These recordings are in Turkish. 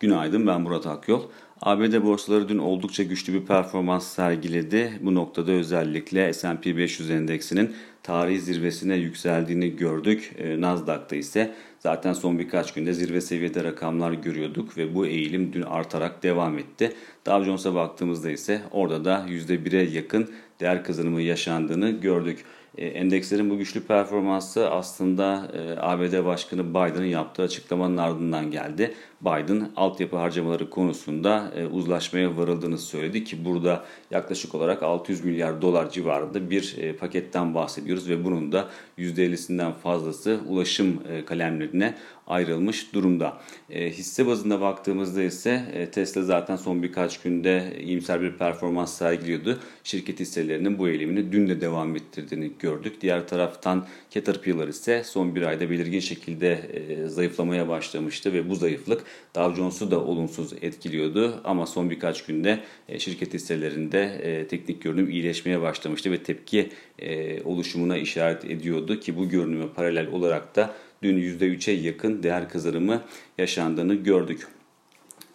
Günaydın ben Murat Akyol. ABD borsaları dün oldukça güçlü bir performans sergiledi. Bu noktada özellikle S&P 500 endeksinin tarihi zirvesine yükseldiğini gördük. Ee, Nasdaq'ta ise zaten son birkaç günde zirve seviyede rakamlar görüyorduk ve bu eğilim dün artarak devam etti. Dow Jones'a baktığımızda ise orada da %1'e yakın değer kazanımı yaşandığını gördük. E, endekslerin bu güçlü performansı aslında e, ABD Başkanı Biden'ın yaptığı açıklamanın ardından geldi. Biden altyapı harcamaları konusunda e, uzlaşmaya varıldığını söyledi ki burada yaklaşık olarak 600 milyar dolar civarında bir paketten bahsediyoruz ve bunun da %50'sinden fazlası ulaşım kalemlerine ayrılmış durumda. hisse bazında baktığımızda ise Tesla zaten son birkaç günde iyimser bir performans sergiliyordu. Şirket hisselerinin bu eğilimini dün de devam ettirdiğini gördük. Diğer taraftan Caterpillar ise son bir ayda belirgin şekilde e, zayıflamaya başlamıştı ve bu zayıflık Dow Jones'u da olumsuz etkiliyordu. Ama son birkaç günde e, şirket hisselerinde e, teknik görünüm iyileşmeye başlamıştı ve tepki e, oluşumuna işaret ediyordu ki bu görünüme paralel olarak da dün %3'e yakın değer kazanımı yaşandığını gördük.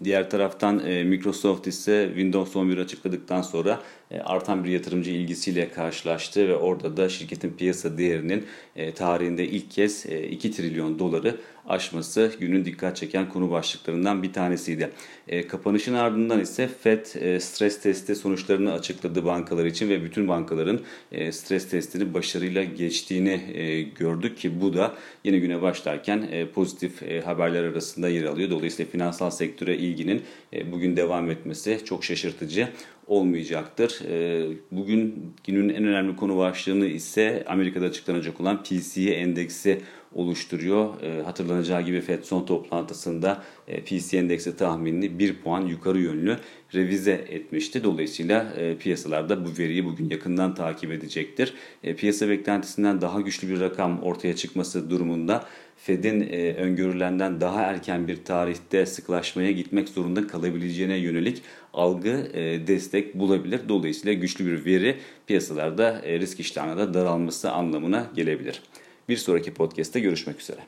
Diğer taraftan e, Microsoft ise Windows 11 açıkladıktan sonra e, artan bir yatırımcı ilgisiyle karşılaştı ve orada da şirketin piyasa değerinin e, tarihinde ilk kez 2 e, trilyon doları aşması günün dikkat çeken konu başlıklarından bir tanesiydi. Kapanışın ardından ise FED stres testi sonuçlarını açıkladı bankalar için ve bütün bankaların stres testini başarıyla geçtiğini gördük ki bu da yeni güne başlarken pozitif haberler arasında yer alıyor. Dolayısıyla finansal sektöre ilginin bugün devam etmesi çok şaşırtıcı olmayacaktır. Ee, bugün günün en önemli konu başlığını ise Amerika'da açıklanacak olan PCE endeksi oluşturuyor. Ee, hatırlanacağı gibi FED son toplantısında e, PCE endeksi tahminini 1 puan yukarı yönlü revize etmişti. Dolayısıyla e, piyasalarda bu veriyi bugün yakından takip edecektir. E, piyasa beklentisinden daha güçlü bir rakam ortaya çıkması durumunda Fed'in e, öngörülenden daha erken bir tarihte sıklaşmaya gitmek zorunda kalabileceğine yönelik algı e, destek bulabilir. Dolayısıyla güçlü bir veri piyasalarda e, risk iştahına da daralması anlamına gelebilir. Bir sonraki podcast'te görüşmek üzere.